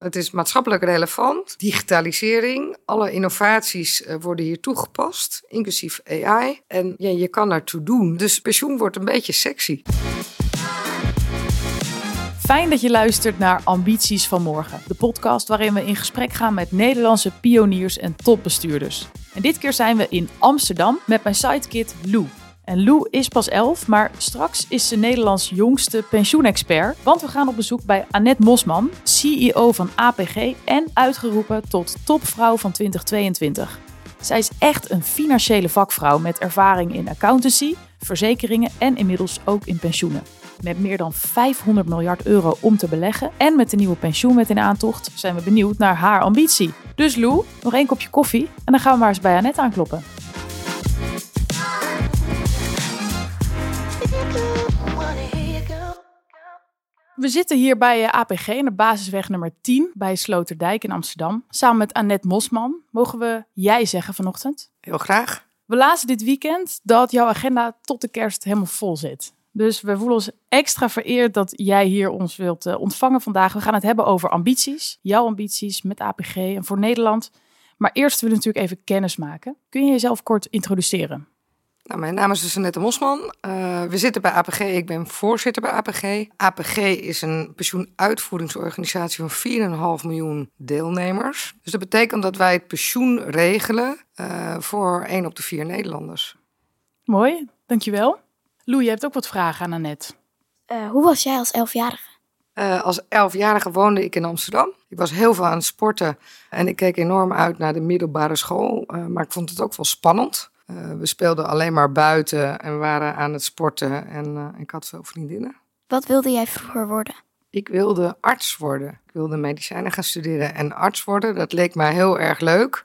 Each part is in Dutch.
Het is maatschappelijk relevant. Digitalisering, alle innovaties eh, worden hier toegepast, inclusief AI. En ja, je kan ertoe doen. Dus pensioen wordt een beetje sexy. Fijn dat je luistert naar Ambities van Morgen, de podcast waarin we in gesprek gaan met Nederlandse pioniers en topbestuurders. En dit keer zijn we in Amsterdam met mijn sidekid Lou. En Lou is pas 11, maar straks is ze Nederlands jongste pensioenexpert. Want we gaan op bezoek bij Annette Mosman, CEO van APG en uitgeroepen tot topvrouw van 2022. Zij is echt een financiële vakvrouw met ervaring in accountancy, verzekeringen en inmiddels ook in pensioenen. Met meer dan 500 miljard euro om te beleggen en met de nieuwe pensioenwet in aantocht zijn we benieuwd naar haar ambitie. Dus Lou, nog één kopje koffie en dan gaan we maar eens bij Annette aankloppen. We zitten hier bij eh, APG in de basisweg nummer 10 bij Sloterdijk in Amsterdam. Samen met Annette Mosman. Mogen we jij zeggen vanochtend? Heel graag. We lazen dit weekend dat jouw agenda tot de kerst helemaal vol zit. Dus we voelen ons extra vereerd dat jij hier ons wilt eh, ontvangen vandaag. We gaan het hebben over ambities. Jouw ambities met APG en voor Nederland. Maar eerst willen we natuurlijk even kennis maken. Kun je jezelf kort introduceren? Nou, mijn naam is dus Annette Mosman. Uh, we zitten bij APG. Ik ben voorzitter bij APG. APG is een pensioenuitvoeringsorganisatie van 4,5 miljoen deelnemers. Dus dat betekent dat wij het pensioen regelen uh, voor 1 op de 4 Nederlanders. Mooi, dankjewel. Lou, je hebt ook wat vragen aan Annette. Uh, hoe was jij als elfjarige? Uh, als elfjarige woonde ik in Amsterdam. Ik was heel veel aan het sporten en ik keek enorm uit naar de middelbare school. Uh, maar ik vond het ook wel spannend. Uh, we speelden alleen maar buiten en waren aan het sporten en ik had veel vriendinnen. Wat wilde jij vroeger worden? Ik wilde arts worden. Ik wilde medicijnen gaan studeren en arts worden. Dat leek mij heel erg leuk.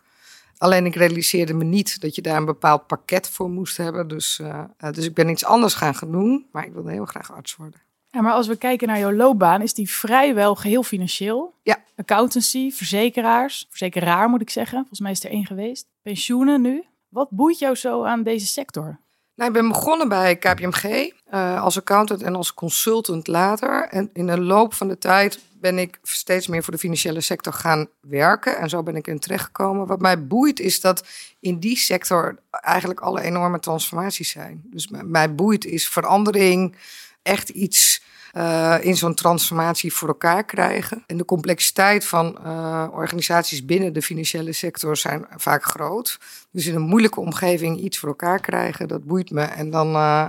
Alleen ik realiseerde me niet dat je daar een bepaald pakket voor moest hebben. Dus, uh, dus ik ben iets anders gaan doen, maar ik wilde heel graag arts worden. Ja, maar als we kijken naar jouw loopbaan, is die vrijwel geheel financieel. Ja. Accountancy, verzekeraars, verzekeraar moet ik zeggen. Volgens mij is er één geweest. Pensioenen nu. Wat boeit jou zo aan deze sector? Nou, ik ben begonnen bij KPMG uh, als accountant en als consultant later. En in de loop van de tijd ben ik steeds meer voor de financiële sector gaan werken. En zo ben ik in terechtgekomen. Wat mij boeit is dat in die sector eigenlijk alle enorme transformaties zijn. Dus mij boeit is verandering, echt iets uh, in zo'n transformatie voor elkaar krijgen. En de complexiteit van uh, organisaties binnen de financiële sector zijn vaak groot. Dus in een moeilijke omgeving iets voor elkaar krijgen, dat boeit me. En dan uh,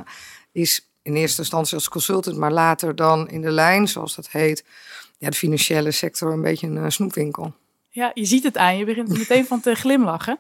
is in eerste instantie als consultant, maar later dan in de lijn, zoals dat heet, ja, de financiële sector een beetje een snoepwinkel. Ja, je ziet het aan. Je begint meteen van te glimlachen.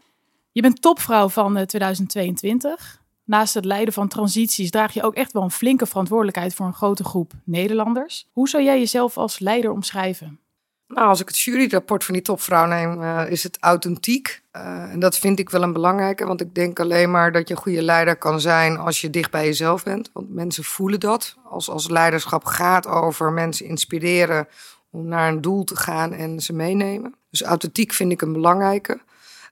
Je bent topvrouw van 2022. Naast het leiden van transities draag je ook echt wel een flinke verantwoordelijkheid voor een grote groep Nederlanders. Hoe zou jij jezelf als leider omschrijven? Nou, als ik het juryrapport van die topvrouw neem, uh, is het authentiek. Uh, en dat vind ik wel een belangrijke, want ik denk alleen maar dat je een goede leider kan zijn als je dicht bij jezelf bent. Want mensen voelen dat. Als, als leiderschap gaat over mensen inspireren om naar een doel te gaan en ze meenemen. Dus authentiek vind ik een belangrijke.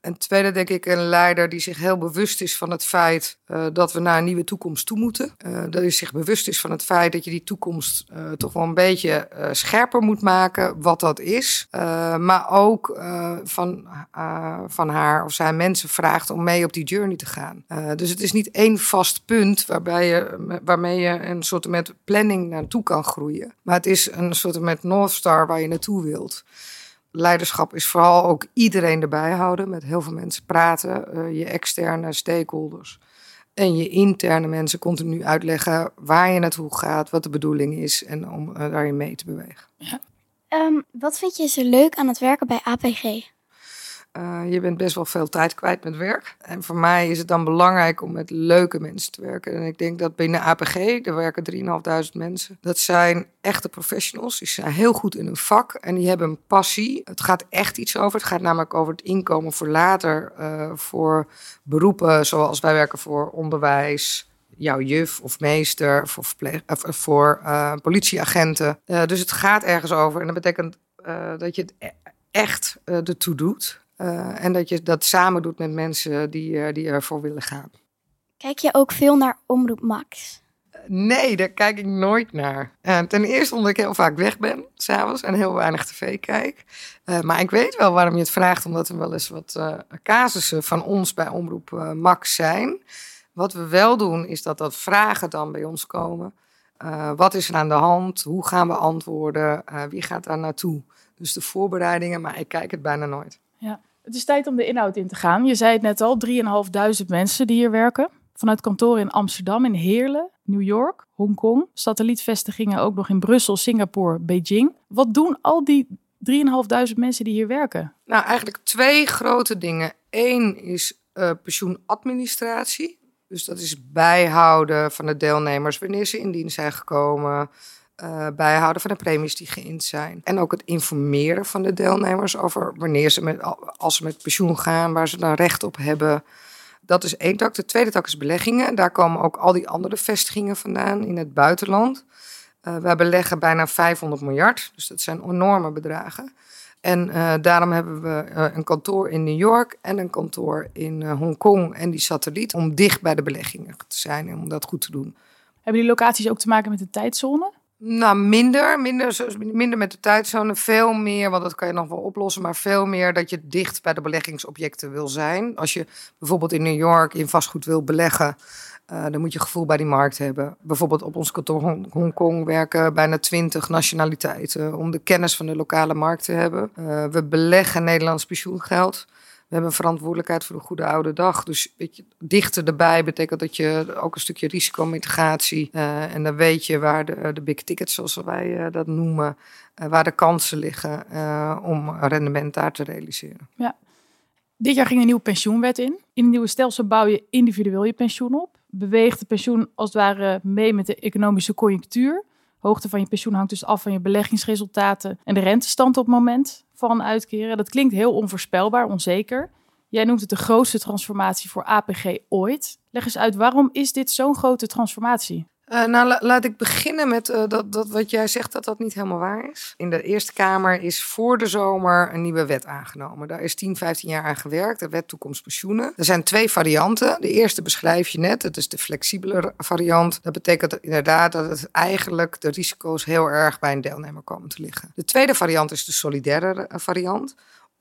En tweede denk ik een leider die zich heel bewust is van het feit uh, dat we naar een nieuwe toekomst toe moeten. Uh, dat hij zich bewust is van het feit dat je die toekomst uh, toch wel een beetje scherper moet maken, wat dat is. maar ook van, van haar of zij mensen vraagt om mee op die journey te gaan. dus het is niet één vast punt waarbij je, waarmee je een soort met planning naartoe kan groeien. Maar het is een soort met North Star waar je naartoe wilt leiderschap is vooral ook iedereen erbij houden, met heel veel mensen praten, uh, je externe stakeholders en je interne mensen continu uitleggen waar je naartoe gaat, wat de bedoeling is en om uh, daarin mee te bewegen. Um, wat vind je zo leuk aan het werken bij APG? Uh, je bent best wel veel tijd kwijt met werk. En voor mij is het dan belangrijk om met leuke mensen te werken. En ik denk dat binnen APG, er werken 3.500 mensen. Dat zijn echte professionals. Die zijn heel goed in hun vak en die hebben een passie. Het gaat echt iets over. Het gaat namelijk over het inkomen voor later. Uh, voor beroepen zoals wij werken voor onderwijs, jouw juf of meester, voor, verpleeg, of voor politieagenten. Dus het gaat ergens over. En dat betekent dat je het e-, echt ertoe doet. Uh, en dat je dat samen doet met mensen die, uh, die ervoor willen gaan. Kijk je ook veel naar Omroep Max? Nee, daar kijk ik nooit naar. Uh, ten eerste omdat ik heel vaak weg ben, s'avonds, en heel weinig tv kijk. Uh, maar ik weet wel waarom je het vraagt, omdat er wel eens wat uh, casussen van ons bij Omroep Max zijn. Wat we wel doen, is dat dat vragen dan bij ons komen. wat is er aan de hand? Hoe gaan we antwoorden? wie gaat daar naartoe? Dus de voorbereidingen, maar ik kijk het bijna nooit. Het is tijd om de inhoud in te gaan. Je zei het net al, 3.500 mensen die hier werken. Vanuit kantoren in Amsterdam, in Heerlen, New York, Hongkong. Satellietvestigingen ook nog in Brussel, Singapore, Beijing. Wat doen al die 3.500 mensen die hier werken? Nou, eigenlijk twee grote dingen. Eén is uh, pensioenadministratie. Dus dat is bijhouden van de deelnemers wanneer ze in dienst zijn gekomen. Uh, bijhouden van de premies die geïnd zijn. En ook het informeren van de deelnemers over wanneer ze met, als ze met pensioen gaan, waar ze dan recht op hebben. Dat is één tak. De tweede tak is beleggingen. Daar komen ook al die andere vestigingen vandaan in het buitenland. Uh, wij beleggen bijna 500 miljard, dus dat zijn enorme bedragen. En uh, daarom hebben we uh, een kantoor in New York en een kantoor in Hongkong en die satelliet om dicht bij de beleggingen te zijn en om dat goed te doen. Hebben die locaties ook te maken met de tijdzone? Nou, minder, minder. Minder met de tijdzone. Veel meer, want dat kan je nog wel oplossen. Maar veel meer dat je dicht bij de beleggingsobjecten wil zijn. Als je bijvoorbeeld in New York in vastgoed wil beleggen. Uh, dan moet je gevoel bij die markt hebben. Bijvoorbeeld op ons kantoor Hongkong werken bijna twintig nationaliteiten. Om de kennis van de lokale markt te hebben. Uh, we beleggen Nederlands pensioengeld. We hebben verantwoordelijkheid voor de goede oude dag. Dus weet je, dichter erbij betekent dat je ook een stukje risicomitigatie. Uh, en dan weet je waar de, de big tickets, zoals wij uh, dat noemen, uh, waar de kansen liggen om rendement daar te realiseren. Ja. Dit jaar ging een nieuwe pensioenwet in. In een nieuwe stelsel bouw je individueel je pensioen op. Beweegt de pensioen als het ware mee met de economische conjunctuur. Hoogte van je pensioen hangt dus af van je beleggingsresultaten en de rentestand op het moment van uitkeren. Dat klinkt heel onvoorspelbaar, onzeker. Jij noemt het de grootste transformatie voor APG ooit. Leg eens uit, waarom is dit zo'n grote transformatie? Uh, nou, laat ik beginnen met uh, dat, dat wat jij zegt, dat dat niet helemaal waar is. In de Eerste Kamer is voor de zomer een nieuwe wet aangenomen. Daar is 10, 15 jaar aan gewerkt, de wet toekomst pensioenen. Er zijn twee varianten. De eerste beschrijf je net, het is de flexibele variant. Dat betekent inderdaad dat het eigenlijk de risico's heel erg bij een deelnemer komen te liggen. De tweede variant is de solidaire variant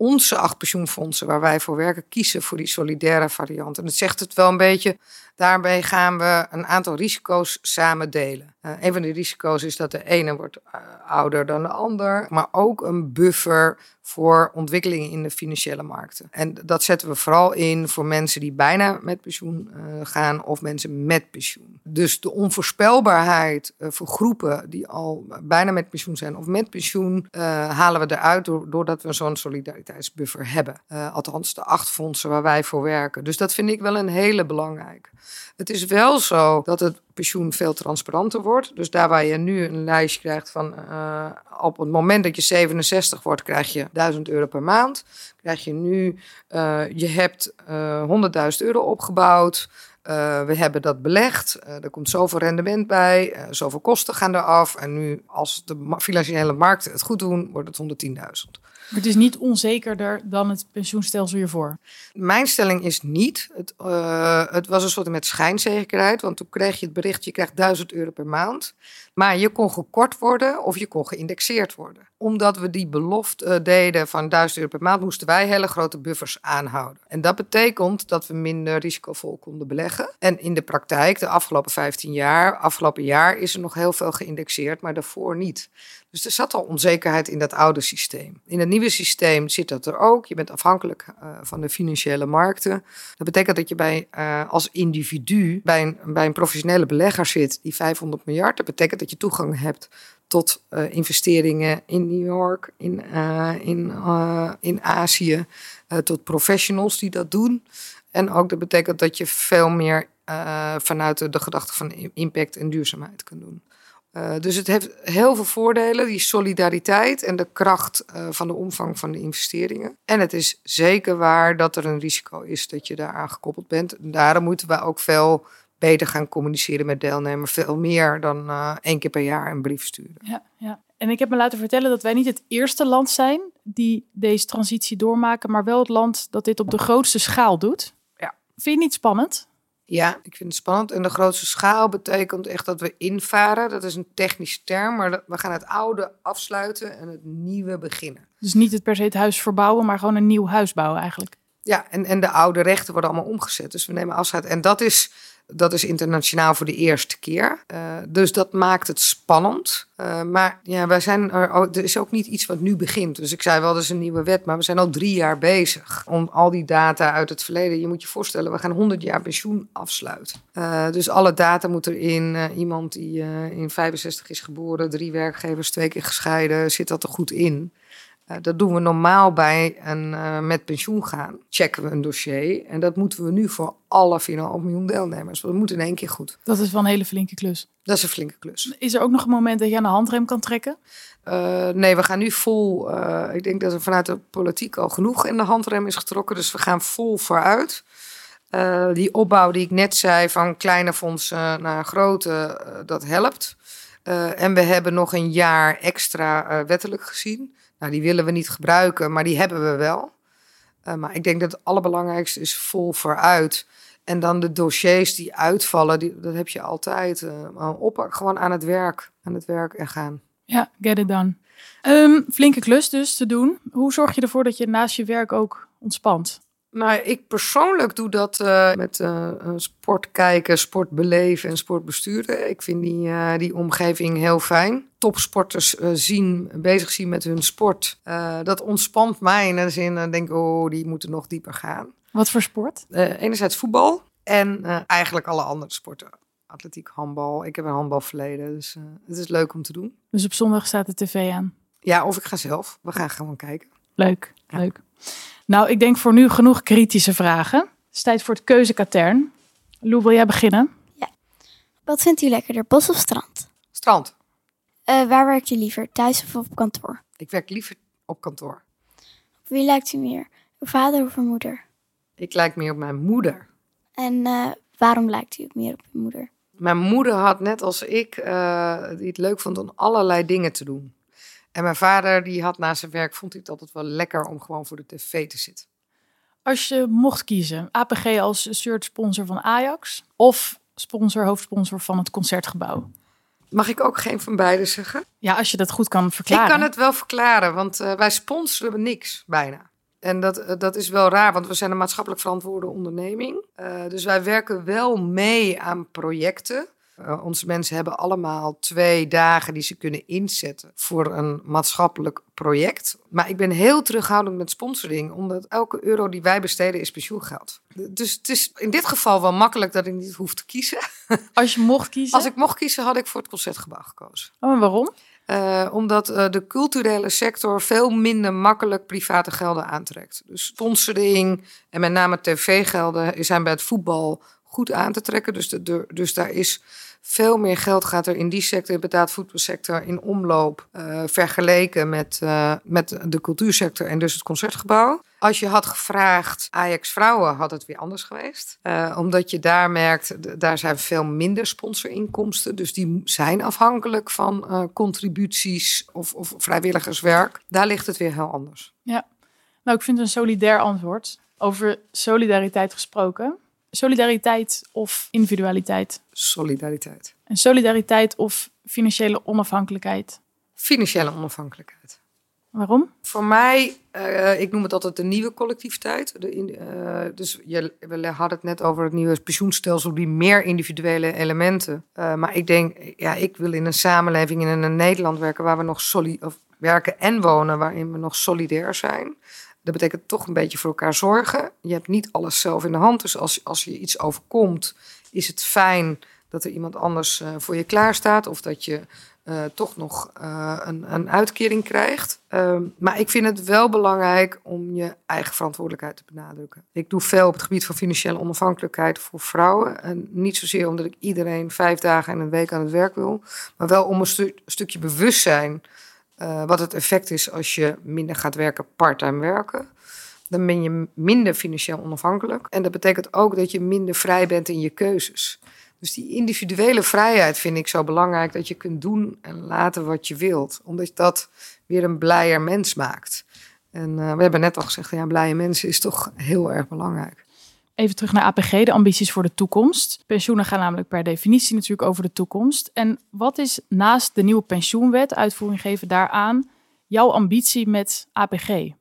onze acht pensioenfondsen waar wij voor werken kiezen voor die solidaire variant. En dat zegt het wel een beetje. Daarbij gaan we een aantal risico's samen delen. Uh, een van die risico's is dat de ene wordt uh, ouder dan de ander, maar ook een buffer voor ontwikkelingen in de financiële markten. En dat zetten we vooral in voor mensen die bijna met pensioen uh, gaan of mensen met pensioen. Dus de onvoorspelbaarheid voor groepen die al bijna met pensioen zijn of met pensioen halen we eruit doordat we zo'n solidariteitsbuffer hebben. althans, de acht fondsen waar wij voor werken. Dus dat vind ik wel een hele belangrijke. Het is wel zo dat het pensioen veel transparanter wordt. Dus daar waar je nu een lijstje krijgt van uh, op het moment dat je 67 wordt, krijg je 1000 euro per maand. Krijg je nu, uh, je hebt uh, 100.000 euro opgebouwd. We hebben dat belegd. Er komt zoveel rendement bij. Zoveel kosten gaan eraf. En nu, als de financiële markten het goed doen, wordt het 110.000. Het is niet onzekerder dan het pensioenstelsel hiervoor. Mijn stelling is niet. Het, uh, het was een soort met schijnzekerheid. Want toen kreeg je het bericht, je krijgt 1000 euro per maand. Maar je kon gekort worden of je kon geïndexeerd worden. Omdat we die belofte uh, deden van 1000 euro per maand, moesten wij hele grote buffers aanhouden. En dat betekent dat we minder risicovol konden beleggen. En in de praktijk, de afgelopen 15 jaar, afgelopen jaar is er nog heel veel geïndexeerd, maar daarvoor niet. Dus er zat al onzekerheid in dat oude systeem. In het nieuwe systeem zit dat er ook. Je bent afhankelijk uh, van de financiële markten. Dat betekent dat je bij, uh, als individu bij een, bij een professionele belegger zit die 500 miljard. Dat betekent dat je toegang hebt tot uh, investeringen in New York, in, in, in Azië, tot professionals die dat doen. En ook dat betekent dat je veel meer vanuit de, gedachte van impact en duurzaamheid kan doen. Dus het heeft heel veel voordelen, die solidariteit en de kracht van de omvang van de investeringen. En het is zeker waar dat er een risico is dat je daaraan gekoppeld bent. daarom moeten we ook veel beter gaan communiceren met deelnemers. Veel meer dan uh, één keer per jaar een brief sturen. Ja, ja. En ik heb me laten vertellen dat wij niet het eerste land zijn die deze transitie doormaken, maar wel het land dat dit op de grootste schaal doet. Ja. Vind je niet spannend? Ja, ik vind het spannend. En de grootste schaal betekent echt dat we invaren. Dat is een technische term, maar we gaan het oude afsluiten en het nieuwe beginnen. Dus niet het per se het huis verbouwen, maar gewoon een nieuw huis bouwen eigenlijk. Ja, en, en de oude rechten worden allemaal omgezet. Dus we nemen afscheid. En dat is, dat is internationaal voor de eerste keer. Eh, dus dat maakt het spannend. Eh, maar ja, wij zijn er, is ook niet iets wat nu begint. Dus ik zei wel, dat is een nieuwe wet. Maar we zijn al drie jaar bezig om al die data uit het verleden. Je moet je voorstellen, we gaan 100 jaar pensioen afsluiten. Eh, dus alle data moet erin. Iemand die in 65 is geboren, drie werkgevers, twee keer gescheiden, zit dat er goed in? Eh, dat doen we normaal bij een eh, met pensioen gaan. Checken we een dossier. En dat moeten we nu voor alle 4,5 miljoen deelnemers. Want dat moet in één keer goed. Dat is wel een hele flinke klus. Dat is een flinke klus. Is er ook nog een moment dat je aan de handrem kan trekken? Eh, nee, we gaan nu vol. ik denk dat er vanuit de politiek al genoeg in de handrem is getrokken. Dus we gaan vol vooruit. Eh, die opbouw die ik net zei, van kleine fondsen naar grote, eh, dat helpt. Eh, en we hebben nog een jaar extra wettelijk gezien. Nou, die willen we niet gebruiken, maar die hebben we wel. Maar ik denk dat het allerbelangrijkste is vol vooruit. En dan de dossiers die uitvallen, dat heb je altijd. op, gewoon aan het werk, aan het werk en gaan. Ja, get it done. Ehm, flinke klus dus te doen. Hoe zorg je ervoor dat je naast je werk ook ontspant? Nou, ik persoonlijk doe dat eh, met eh, sport kijken, sport beleven en sport besturen. Ik vind die, eh, die omgeving heel fijn. Topsporters zien, bezig zien met hun sport. dat ontspant mij in de zin, dan denk ik, oh, die moeten nog dieper gaan. Wat voor sport? Enerzijds voetbal en eigenlijk alle andere sporten. Atletiek, handbal. Ik heb een handbalverleden, dus het is leuk om te doen. Dus op zondag staat de tv aan. Ja, of ik ga zelf. We gaan gewoon kijken. Leuk, Ja. leuk. Nou, ik denk voor nu genoeg kritische vragen. Het is tijd voor het keuzekatern. Lou, wil jij beginnen? Wat vindt u lekkerder, bos of strand? Strand. Eh, waar werkt u liever, thuis of op kantoor? Ik werk liever op kantoor. Op wie lijkt u meer, uw vader of uw moeder? Ik lijk meer op mijn moeder. En eh, waarom lijkt u meer op uw moeder? Mijn moeder had net als ik, eh, die het leuk vond om allerlei dingen te doen. En mijn vader, die had na zijn werk, vond hij het altijd wel lekker om gewoon voor de tv te zitten. Als je mocht kiezen, APG als shirt sponsor van Ajax of sponsor, hoofdsponsor van het Concertgebouw? Mag ik ook geen van beide zeggen? Ja, als je dat goed kan verklaren. Ik kan het wel verklaren, want eh, wij sponsoren niks bijna. En dat, eh, dat is wel raar, want we zijn een maatschappelijk verantwoorde onderneming. Eh, dus wij werken wel mee aan projecten. Eh, onze mensen hebben allemaal twee dagen die ze kunnen inzetten voor een maatschappelijk project. Maar ik ben heel terughoudend met sponsoring, omdat elke euro die wij besteden is pensioengeld. Dus het is in dit geval wel makkelijk dat ik niet hoef te kiezen. Als je mocht kiezen. Als ik mocht kiezen, had ik voor het concertgebouw gekozen. Oh, en waarom? Eh, omdat eh, de culturele sector veel minder makkelijk private gelden aantrekt. Dus sponsoring en met name tv-gelden zijn bij het voetbal goed aan te trekken. Dus, dus daar is veel meer geld gaat er in die sector, inderdaad voetbalsector, in omloop. eh, vergeleken met, eh, met de cultuursector en dus het concertgebouw. Als je had gevraagd Ajax vrouwen, had het weer anders geweest. Eh, omdat je daar merkt, daar zijn veel minder sponsorinkomsten. Dus die zijn afhankelijk van contributies of, of vrijwilligerswerk. Daar ligt het weer heel anders. Nou, ik vind het een solidair antwoord. Over solidariteit gesproken. Solidariteit of individualiteit? Solidariteit. En solidariteit of financiële onafhankelijkheid? Financiële onafhankelijkheid. Waarom? Voor mij, eh, ik noem het altijd de nieuwe collectiviteit. De eh, dus je, we hadden het net over het nieuwe pensioenstelsel, die meer individuele elementen. Eh, maar ik denk, ja, ik wil in een samenleving in een Nederland werken waar we nog soli of werken en wonen, waarin we nog solidair zijn. Dat betekent toch een beetje voor elkaar zorgen. Je hebt niet alles zelf in de hand. Dus als, als je iets overkomt, is het fijn dat er iemand anders eh, voor je klaar staat. Of dat je eh, toch nog eh, een, een uitkering krijgt. Ehm, maar ik vind het wel belangrijk om je eigen verantwoordelijkheid te benadrukken. Ik doe veel op het gebied van financiële onafhankelijkheid voor vrouwen. En niet zozeer omdat ik iedereen vijf dagen in een week aan het werk wil. Maar wel om een stu- stukje bewustzijn eh, wat het effect is als je minder gaat werken, parttime werken. Dan ben je minder financieel onafhankelijk. En dat betekent ook dat je minder vrij bent in je keuzes. Dus die individuele vrijheid vind ik zo belangrijk dat je kunt doen en laten wat je wilt. Omdat dat weer een blijer mens maakt. En eh, we hebben net al gezegd, ja, blije mensen is toch heel erg belangrijk. Even terug naar APG, de ambities voor de toekomst. Pensioenen gaan namelijk per definitie natuurlijk over de toekomst. En wat is naast de nieuwe pensioenwet, uitvoering geven daaraan, jouw ambitie met APG?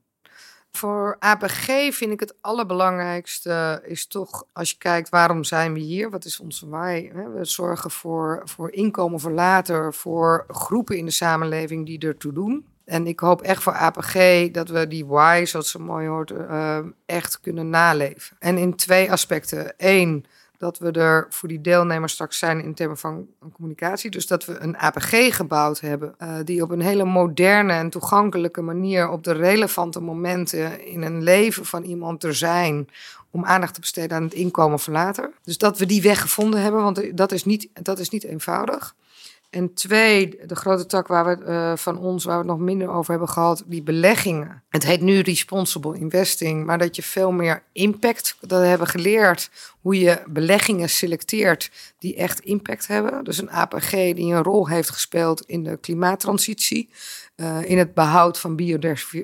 Voor APG vind ik het allerbelangrijkste is toch, als je kijkt waarom zijn we hier, wat is onze why? We zorgen voor, voor inkomen voor later, voor groepen in de samenleving die ertoe doen. En ik hoop echt voor APG dat we die why, zoals ze mooi hoort, uh, echt kunnen naleven. En in twee aspecten. Eén, dat we er voor die deelnemers straks zijn in termen van communicatie. Dus dat we een APG gebouwd hebben uh, die op een hele moderne en toegankelijke manier op de relevante momenten in een leven van iemand er zijn om aandacht te besteden aan het inkomen van later. Dus dat we die weg gevonden hebben, want dat is niet, dat is niet eenvoudig. En twee, de grote tak waar we uh, van ons, waar we het nog minder over hebben gehad, die beleggingen. Het heet nu responsible investing, maar dat je veel meer impact, dat we hebben geleerd hoe je beleggingen selecteert die echt impact hebben. Dus een APG die een rol heeft gespeeld in de klimaattransitie. Uh, in het behoud van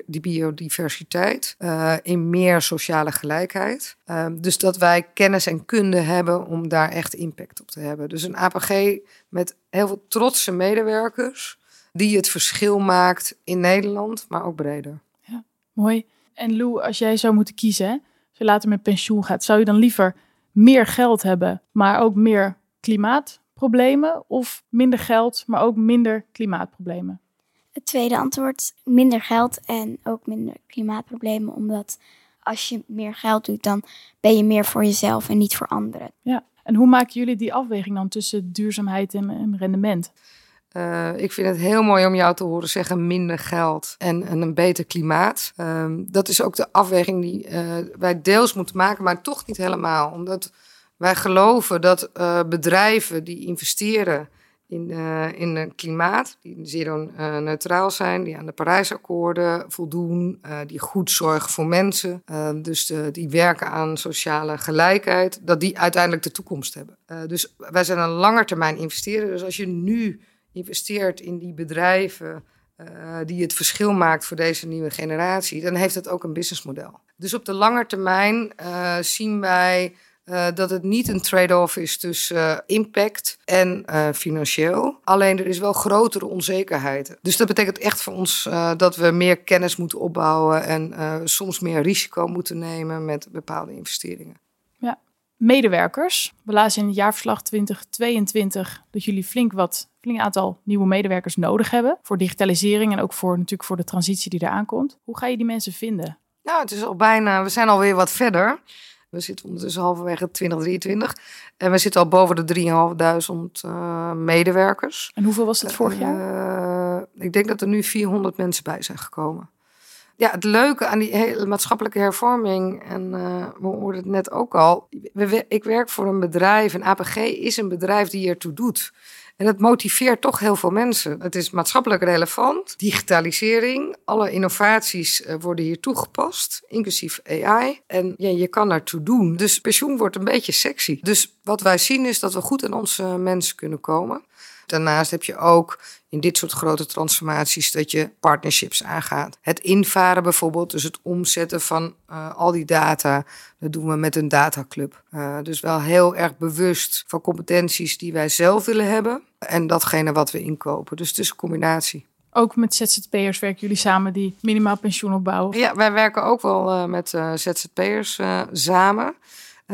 biodiversiteit, uh, in meer sociale gelijkheid. Uh, dus dat wij kennis en kunde hebben om daar echt impact op te hebben. Dus een APG met heel veel trotse medewerkers, die het verschil maakt in Nederland, maar ook breder. Ja, mooi. En Lou, als jij zou moeten kiezen, als je later met pensioen gaat, zou je dan liever meer geld hebben, maar ook meer klimaatproblemen? Of minder geld, maar ook minder klimaatproblemen? Het tweede antwoord, minder geld en ook minder klimaatproblemen. Omdat als je meer geld doet, dan ben je meer voor jezelf en niet voor anderen. Ja, en hoe maken jullie die afweging dan tussen duurzaamheid en, rendement? Uh, ik vind het heel mooi om jou te horen zeggen minder geld en, en een beter klimaat. Uh, dat is ook de afweging die uh, wij deels moeten maken, maar toch niet helemaal. Omdat wij geloven dat uh, bedrijven die investeren in, uh, in een klimaat, die zero-neutraal uh, zijn, die aan de Parijsakkoorden voldoen, uh, die goed zorgen voor mensen, dus de, die werken aan sociale gelijkheid, dat die uiteindelijk de toekomst hebben. dus wij zijn een langetermijn investeerder. Dus als je nu investeert in die bedrijven die het verschil maakt voor deze nieuwe generatie, dan heeft het ook een businessmodel. Dus op de lange termijn zien wij uh, dat het niet een trade-off is tussen uh, impact en uh, financieel. Alleen er is wel grotere onzekerheid. Dus dat betekent echt voor ons dat we meer kennis moeten opbouwen en soms meer risico moeten nemen met bepaalde investeringen. Ja, medewerkers. We lazen in het jaarverslag 2022 dat jullie flink wat flink aantal nieuwe medewerkers nodig hebben voor digitalisering en ook voor natuurlijk voor de transitie die eraan komt. Hoe ga je die mensen vinden? Nou, het is al bijna, we zijn alweer wat verder. We zitten ondertussen halverwege 2023. En we zitten al boven de 3.500 uh, medewerkers. En hoeveel was het vorig jaar? Uh, ik denk dat er nu 400 mensen bij zijn gekomen. Ja, het leuke aan die hele maatschappelijke hervorming, en uh, we hoorden het net ook al. We, ik werk voor een bedrijf, en APG is een bedrijf die ertoe doet. En het motiveert toch heel veel mensen. Het is maatschappelijk relevant. Digitalisering, alle innovaties uh, worden hier toegepast, inclusief AI. En ja, je kan ertoe doen. Dus pensioen wordt een beetje sexy. Dus wat wij zien is dat we goed aan onze mensen kunnen komen. Daarnaast heb je ook in dit soort grote transformaties dat je partnerships aangaat. Het invaren bijvoorbeeld, dus het omzetten van uh, al die data, dat doen we met een dataclub. Uh, dus wel heel erg bewust van competenties die wij zelf willen hebben en datgene wat we inkopen. Dus het is een combinatie. Ook met ZZP'ers werken jullie samen die minimaal pensioen opbouwen? Ja, wij werken ook wel uh, met ZZP'ers samen.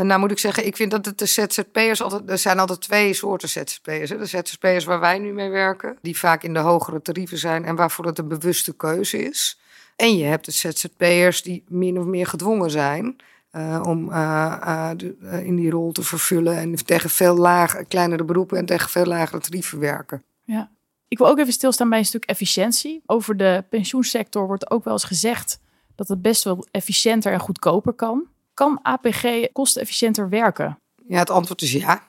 Nou moet ik zeggen, ik vind dat de ZZP'ers altijd... Er zijn altijd twee soorten ZZP'ers. De ZZP'ers waar wij nu mee werken, die vaak in de hogere tarieven zijn... en waarvoor het een bewuste keuze is. En je hebt de ZZP'ers die min of meer gedwongen zijn... Uh, om uh, de, in die rol te vervullen en tegen veel lager, kleinere beroepen en tegen veel lagere tarieven werken. Ja. Ik wil ook even stilstaan bij een stuk efficiëntie. Over de pensioensector wordt ook wel eens gezegd dat het best wel efficiënter en goedkoper kan. Kan APG kostenefficiënter werken? Ja, het antwoord is ja.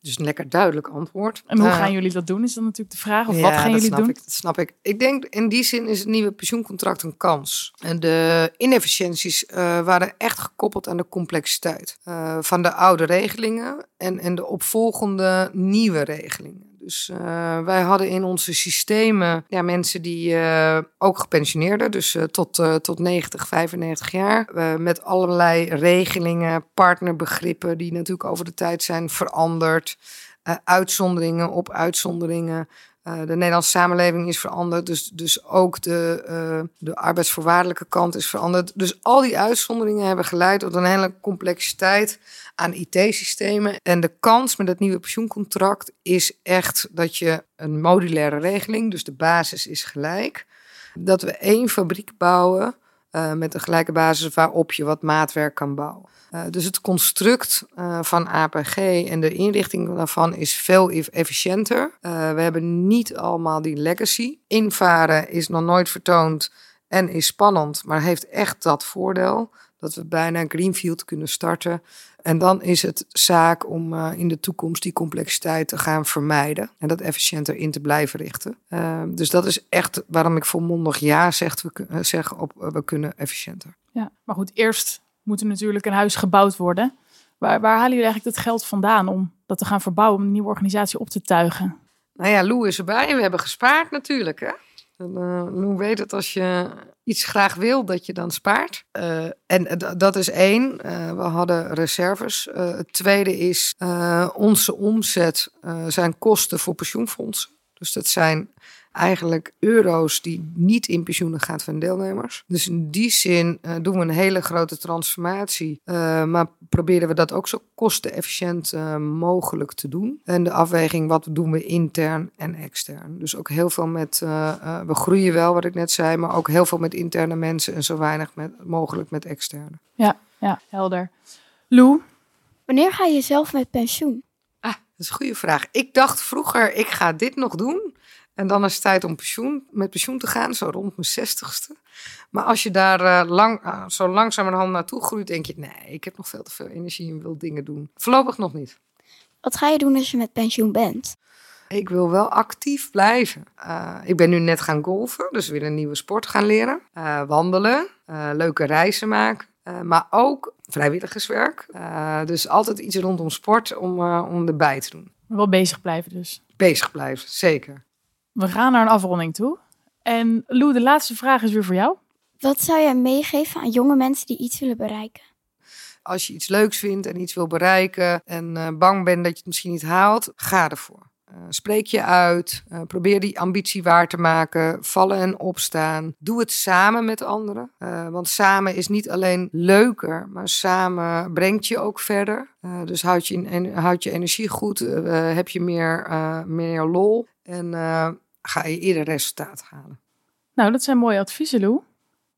Dus een lekker duidelijk antwoord. En hoe uh, gaan jullie dat doen? Is dan natuurlijk de vraag. Of ja, wat gaan jullie doen? Ik, dat snap ik. Ik denk in die zin is het nieuwe pensioencontract een kans. En de inefficiënties uh, waren echt gekoppeld aan de complexiteit uh, van de oude regelingen en, en de opvolgende nieuwe regelingen. Dus uh, wij hadden in onze systemen ja, mensen die uh, ook gepensioneerden, dus uh, tot, tot 90, 95 jaar. met allerlei regelingen, partnerbegrippen die natuurlijk over de tijd zijn veranderd. uitzonderingen op uitzonderingen. Uh, de Nederlandse samenleving is veranderd, dus, dus ook de, uh, de arbeidsvoorwaardelijke kant is veranderd. Dus al die uitzonderingen hebben geleid tot een hele complexiteit aan IT-systemen. En de kans met het nieuwe pensioencontract is echt dat je een modulaire regeling, dus de basis is gelijk, dat we één fabriek bouwen uh, met een gelijke basis waarop je wat maatwerk kan bouwen. Uh, dus het construct uh, van APG en de inrichting daarvan is veel efficiënter. we hebben niet allemaal die legacy. Invaren is nog nooit vertoond en is spannend, maar heeft echt dat voordeel dat we bijna greenfield kunnen starten. En dan is het zaak om uh, in de toekomst die complexiteit te gaan vermijden en dat efficiënter in te blijven richten. Uh, dus dat is echt waarom ik volmondig ja zeg, we, uh, zeg op we kunnen efficiënter. Ja, maar goed, eerst moet er natuurlijk een huis gebouwd worden. Waar, waar halen jullie eigenlijk het geld vandaan om dat te gaan verbouwen, om een nieuwe organisatie op te tuigen? Nou ja, Lou is erbij en we hebben gespaard natuurlijk. Hè? Uh, Lou weet dat als je iets graag wil, dat je dan spaart. Uh, en dat is één. We hadden reserves. het tweede is onze omzet zijn kosten voor pensioenfondsen. Dus dat zijn eigenlijk euro's die niet in pensioenen gaan van deelnemers. Dus in die zin uh, doen we een hele grote transformatie. Uh, maar proberen we dat ook zo kostenefficiënt uh, mogelijk te doen. En de afweging, wat doen we intern en extern. Dus ook heel veel met, we groeien wel, wat ik net zei, maar ook heel veel met interne mensen en zo weinig met, mogelijk met externe. Ja, ja, helder. Lou? Wanneer ga je zelf met pensioen? Ah, dat is een goede vraag. Ik dacht vroeger, ik ga dit nog doen. En dan is het tijd om pensioen, met pensioen te gaan, zo rond mijn zestigste. Maar als je daar uh, lang, uh, zo langzamerhand naartoe groeit, denk je: nee, ik heb nog veel te veel energie en wil dingen doen. Voorlopig nog niet. Wat ga je doen als je met pensioen bent? Ik wil wel actief blijven. Uh, ik ben nu net gaan golfen, dus weer een nieuwe sport gaan leren. wandelen, leuke reizen maken. maar ook vrijwilligerswerk. dus altijd iets rondom sport om, om erbij te doen. Wel bezig blijven dus. Bezig blijven, zeker. We gaan naar een afronding toe. En Lou, de laatste vraag is weer voor jou. Wat zou jij meegeven aan jonge mensen die iets willen bereiken? Als je iets leuks vindt en iets wil bereiken en uh, bang bent dat je het misschien niet haalt, ga ervoor. Uh, spreek je uit, uh, probeer die ambitie waar te maken, vallen en opstaan. Doe het samen met anderen, want samen is niet alleen leuker, maar samen brengt je ook verder. dus houd je, en, houd je energie goed, heb je meer, meer lol en ga je eerder resultaat halen. Nou, dat zijn mooie adviezen, Lou.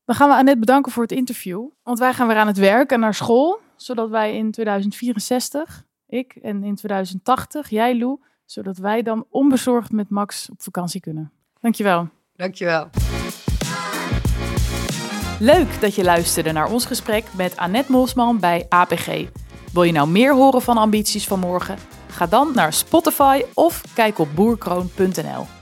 Dan gaan we Annette bedanken voor het interview. Want wij gaan weer aan het werk en naar school. Zodat wij in 2064, ik, en in 2080, jij Lou, zodat wij dan onbezorgd met Max op vakantie kunnen. Dankjewel. Dankjewel. Leuk dat je luisterde naar ons gesprek met Annette Molsman bij APG. Wil je nou meer horen van ambities van morgen? Ga dan naar Spotify of kijk op boerkroon.nl.